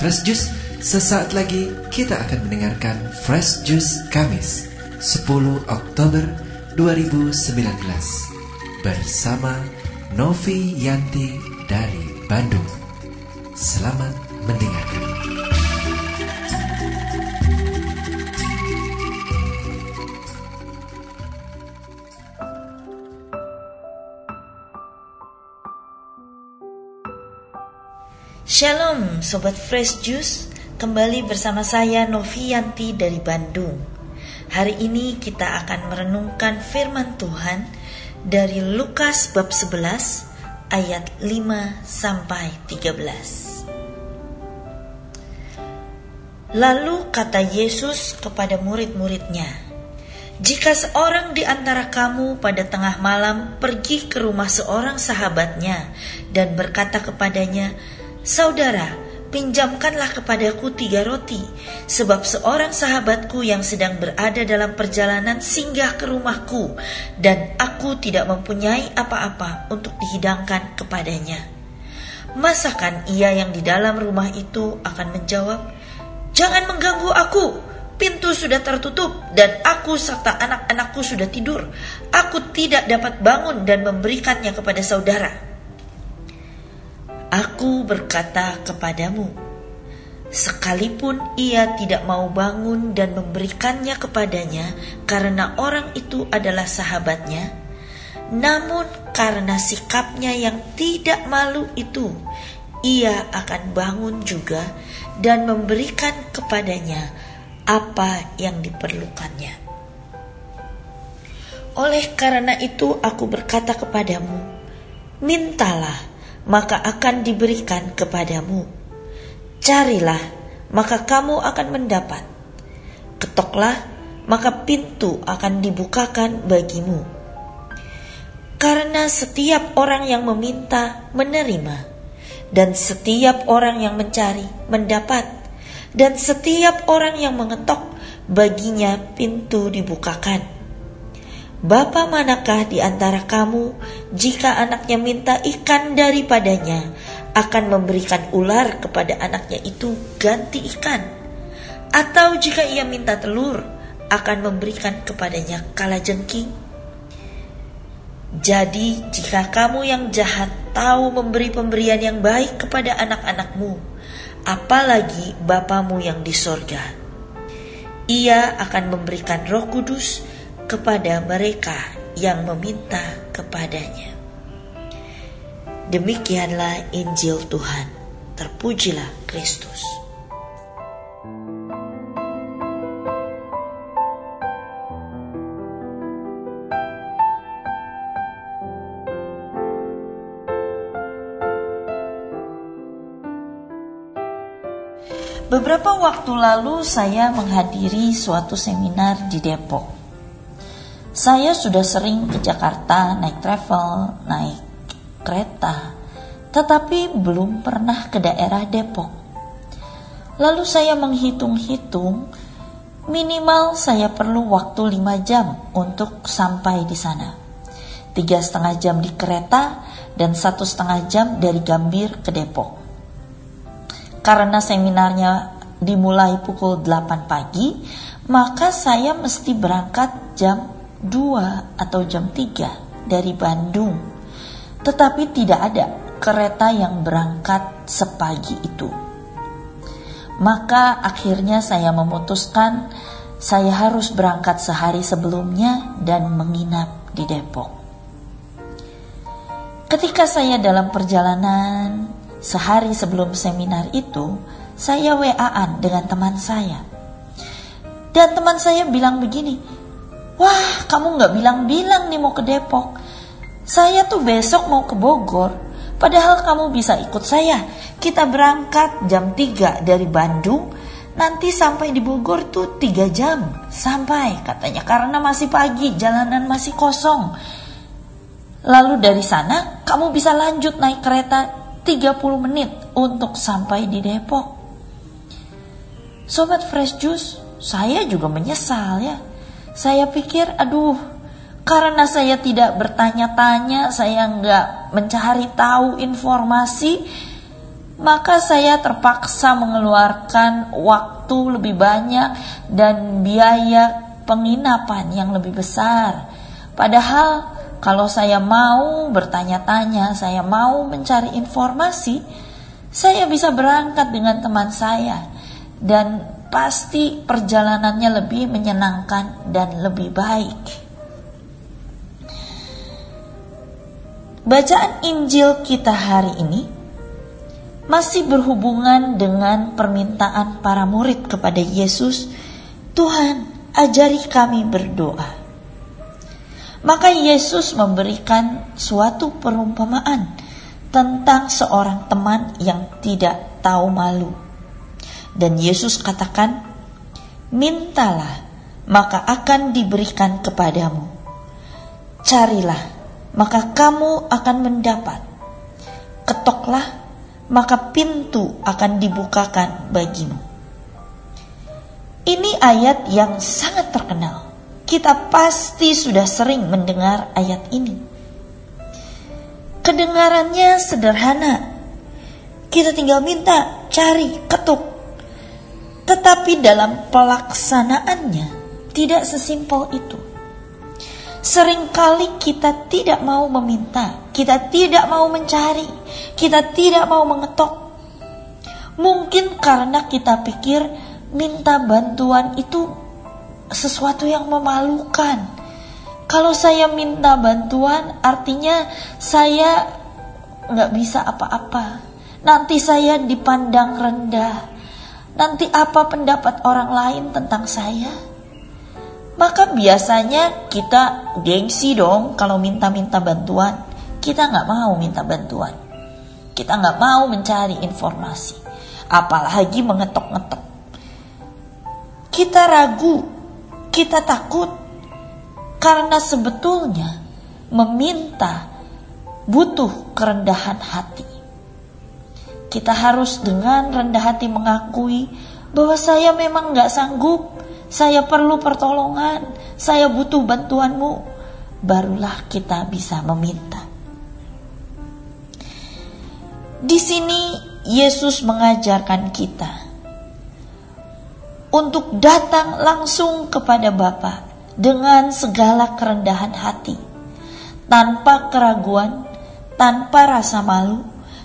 Fresh Juice, sesaat lagi kita akan mendengarkan Fresh Juice Kamis 10 Oktober 2019 bersama Novi Yanti dari Bandung. Selamat mendengarkan. Shalom Sobat Fresh Juice. Kembali bersama saya Novianti dari Bandung. Hari ini kita akan merenungkan firman Tuhan Dari Lukas bab 11 ayat 5 sampai 13 Lalu kata Yesus kepada murid-muridnya jika seorang di antara kamu pada tengah malam pergi ke rumah seorang sahabatnya dan berkata kepadanya, Saudara, pinjamkanlah kepadaku tiga roti, sebab seorang sahabatku yang sedang berada dalam perjalanan singgah ke rumahku, dan aku tidak mempunyai apa-apa untuk dihidangkan kepadanya. Masakan ia yang di dalam rumah itu akan menjawab, "Jangan mengganggu aku, pintu sudah tertutup, dan aku serta anak-anakku sudah tidur. Aku tidak dapat bangun dan memberikannya kepada saudara." Aku berkata kepadamu, sekalipun ia tidak mau bangun dan memberikannya kepadanya karena orang itu adalah sahabatnya, namun karena sikapnya yang tidak malu itu, ia akan bangun juga dan memberikan kepadanya apa yang diperlukannya. Oleh karena itu, aku berkata kepadamu, mintalah maka akan diberikan kepadamu. Carilah, maka kamu akan mendapat. Ketoklah, maka pintu akan dibukakan bagimu. Karena setiap orang yang meminta menerima, dan setiap orang yang mencari mendapat, dan setiap orang yang mengetok baginya pintu dibukakan. Bapa manakah di antara kamu jika anaknya minta ikan daripadanya akan memberikan ular kepada anaknya itu ganti ikan? Atau jika ia minta telur akan memberikan kepadanya kala jengking? Jadi jika kamu yang jahat tahu memberi pemberian yang baik kepada anak-anakmu, apalagi Bapamu yang di sorga, ia akan memberikan roh kudus kepada mereka yang meminta kepadanya. Demikianlah Injil Tuhan. Terpujilah Kristus. Beberapa waktu lalu saya menghadiri suatu seminar di Depok. Saya sudah sering ke Jakarta naik travel, naik kereta, tetapi belum pernah ke daerah Depok. Lalu saya menghitung-hitung, minimal saya perlu waktu 5 jam untuk sampai di sana. Tiga setengah jam di kereta dan satu setengah jam dari Gambir ke Depok. Karena seminarnya dimulai pukul 8 pagi, maka saya mesti berangkat jam 2 atau jam 3 dari Bandung. Tetapi tidak ada kereta yang berangkat sepagi itu. Maka akhirnya saya memutuskan saya harus berangkat sehari sebelumnya dan menginap di Depok. Ketika saya dalam perjalanan sehari sebelum seminar itu, saya WA-an dengan teman saya. Dan teman saya bilang begini, Wah, kamu nggak bilang-bilang nih mau ke Depok. Saya tuh besok mau ke Bogor. Padahal kamu bisa ikut saya. Kita berangkat jam 3 dari Bandung. Nanti sampai di Bogor tuh 3 jam. Sampai katanya karena masih pagi, jalanan masih kosong. Lalu dari sana kamu bisa lanjut naik kereta 30 menit untuk sampai di Depok. Sobat Fresh Juice, saya juga menyesal ya saya pikir, aduh, karena saya tidak bertanya-tanya, saya nggak mencari tahu informasi, maka saya terpaksa mengeluarkan waktu lebih banyak dan biaya penginapan yang lebih besar. Padahal kalau saya mau bertanya-tanya, saya mau mencari informasi, saya bisa berangkat dengan teman saya dan pasti perjalanannya lebih menyenangkan dan lebih baik. Bacaan Injil kita hari ini masih berhubungan dengan permintaan para murid kepada Yesus, "Tuhan, ajari kami berdoa." Maka Yesus memberikan suatu perumpamaan tentang seorang teman yang tidak tahu malu. Dan Yesus katakan, "Mintalah, maka akan diberikan kepadamu. Carilah, maka kamu akan mendapat. Ketoklah, maka pintu akan dibukakan bagimu. Ini ayat yang sangat terkenal. Kita pasti sudah sering mendengar ayat ini. Kedengarannya sederhana. Kita tinggal minta, cari, ketuk. Tetapi dalam pelaksanaannya tidak sesimpel itu. Seringkali kita tidak mau meminta, kita tidak mau mencari, kita tidak mau mengetok. Mungkin karena kita pikir minta bantuan itu sesuatu yang memalukan. Kalau saya minta bantuan, artinya saya nggak bisa apa-apa. Nanti saya dipandang rendah. Nanti apa pendapat orang lain tentang saya? maka biasanya kita gengsi dong kalau minta-minta bantuan. Kita nggak mau minta bantuan. Kita nggak mau mencari informasi. Apalagi mengetok-ngetok. Kita ragu, kita takut. Karena sebetulnya meminta butuh kerendahan hati. Kita harus dengan rendah hati mengakui bahwa saya memang nggak sanggup. Saya perlu pertolongan, saya butuh bantuanmu, barulah kita bisa meminta. Di sini Yesus mengajarkan kita untuk datang langsung kepada Bapa dengan segala kerendahan hati, tanpa keraguan, tanpa rasa malu,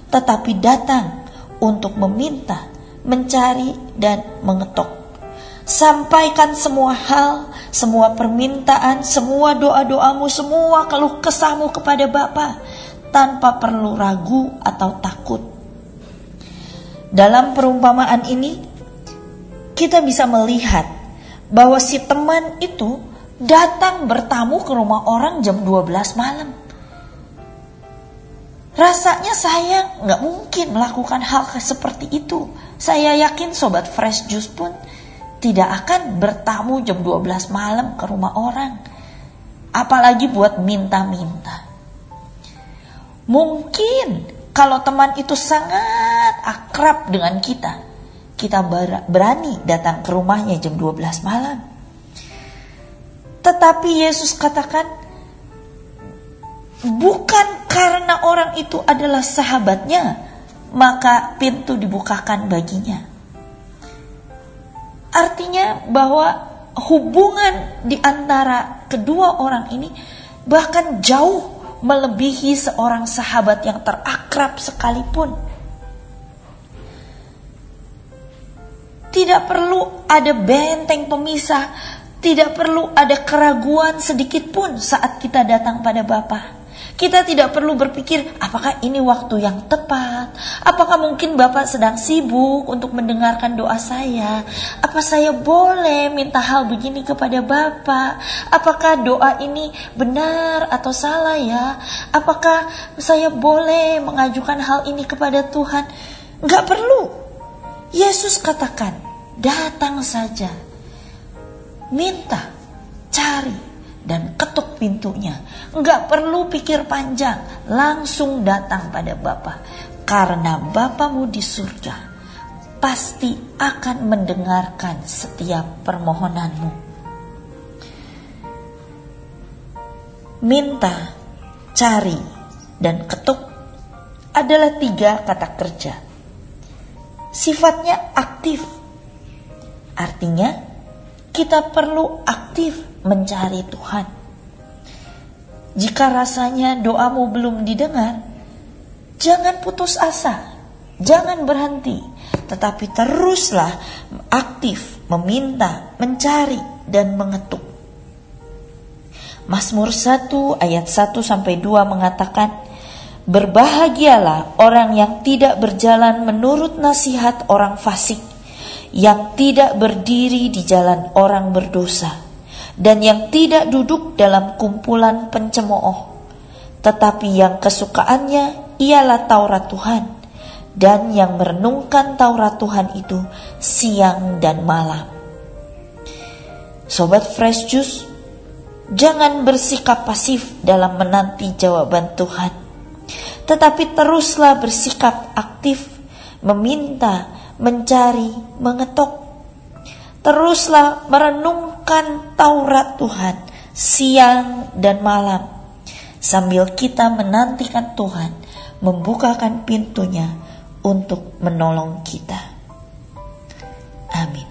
tetapi datang untuk meminta, mencari, dan mengetok Sampaikan semua hal, semua permintaan, semua doa-doamu, semua keluh kesahmu kepada Bapa tanpa perlu ragu atau takut. Dalam perumpamaan ini, kita bisa melihat bahwa si teman itu datang bertamu ke rumah orang jam 12 malam. Rasanya saya nggak mungkin melakukan hal seperti itu. Saya yakin sobat fresh juice pun tidak akan bertamu jam 12 malam ke rumah orang. Apalagi buat minta-minta. Mungkin kalau teman itu sangat akrab dengan kita, kita berani datang ke rumahnya jam 12 malam. Tetapi Yesus katakan, bukan karena orang itu adalah sahabatnya, maka pintu dibukakan baginya. Artinya bahwa hubungan di antara kedua orang ini bahkan jauh melebihi seorang sahabat yang terakrab sekalipun. Tidak perlu ada benteng pemisah, tidak perlu ada keraguan sedikit pun saat kita datang pada Bapa. Kita tidak perlu berpikir apakah ini waktu yang tepat, apakah mungkin Bapak sedang sibuk untuk mendengarkan doa saya, apa saya boleh minta hal begini kepada Bapak, apakah doa ini benar atau salah ya, apakah saya boleh mengajukan hal ini kepada Tuhan. Enggak perlu. Yesus katakan, datang saja. Minta, cari, dan ketuk pintunya. Enggak perlu pikir panjang, langsung datang pada Bapa. Karena Bapamu di surga pasti akan mendengarkan setiap permohonanmu. Minta, cari, dan ketuk adalah tiga kata kerja sifatnya aktif. Artinya, kita perlu aktif mencari Tuhan. Jika rasanya doamu belum didengar, jangan putus asa, jangan berhenti, tetapi teruslah aktif meminta, mencari, dan mengetuk. Mazmur 1 ayat 1 sampai 2 mengatakan, Berbahagialah orang yang tidak berjalan menurut nasihat orang fasik, yang tidak berdiri di jalan orang berdosa, dan yang tidak duduk dalam kumpulan pencemooh, tetapi yang kesukaannya ialah Taurat Tuhan, dan yang merenungkan Taurat Tuhan itu siang dan malam. Sobat Fresh Juice, jangan bersikap pasif dalam menanti jawaban Tuhan, tetapi teruslah bersikap aktif, meminta, mencari, mengetok. Teruslah merenungkan Taurat Tuhan siang dan malam, sambil kita menantikan Tuhan membukakan pintunya untuk menolong kita. Amin.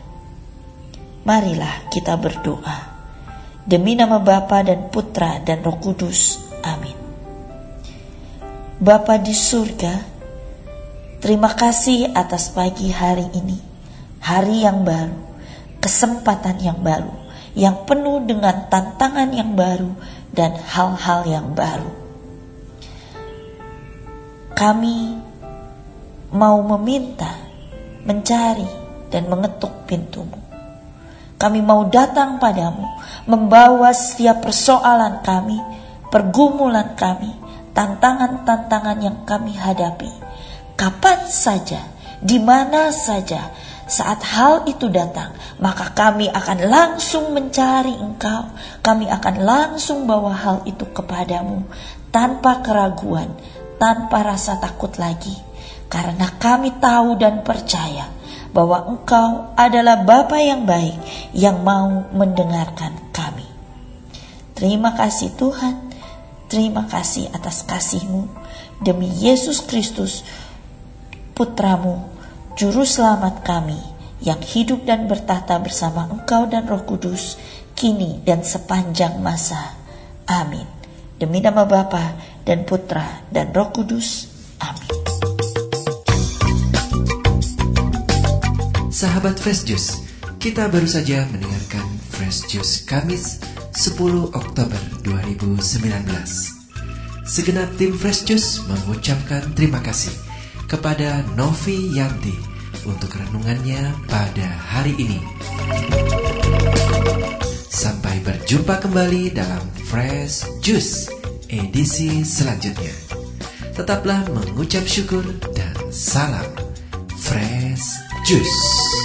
Marilah kita berdoa. Demi nama Bapa dan Putra dan Roh Kudus. Amin. Bapa di surga, terima kasih atas pagi hari ini. Hari yang baru, kesempatan yang baru, yang penuh dengan tantangan yang baru dan hal-hal yang baru. Kami mau meminta, mencari, dan mengetuk pintumu. Kami mau datang padamu, membawa setiap persoalan kami, pergumulan kami, tantangan-tantangan yang kami hadapi. Kapan saja, di mana saja, saat hal itu datang, maka kami akan langsung mencari Engkau. Kami akan langsung bawa hal itu kepadamu tanpa keraguan, tanpa rasa takut lagi, karena kami tahu dan percaya bahwa Engkau adalah Bapa yang baik yang mau mendengarkan kami. Terima kasih Tuhan, terima kasih atas kasih-Mu demi Yesus Kristus, Putramu, Juru Selamat kami, yang hidup dan bertahta bersama Engkau dan Roh Kudus, kini dan sepanjang masa. Amin. Demi nama Bapa dan Putra dan Roh Kudus. Amin. Sahabat Fresh Juice, kita baru saja mendengarkan Fresh Juice Kamis 10 Oktober 2019. Segenap tim Fresh Juice mengucapkan terima kasih kepada Novi Yanti untuk renungannya pada hari ini. Sampai berjumpa kembali dalam Fresh Juice edisi selanjutnya. Tetaplah mengucap syukur dan salam Fresh Juice.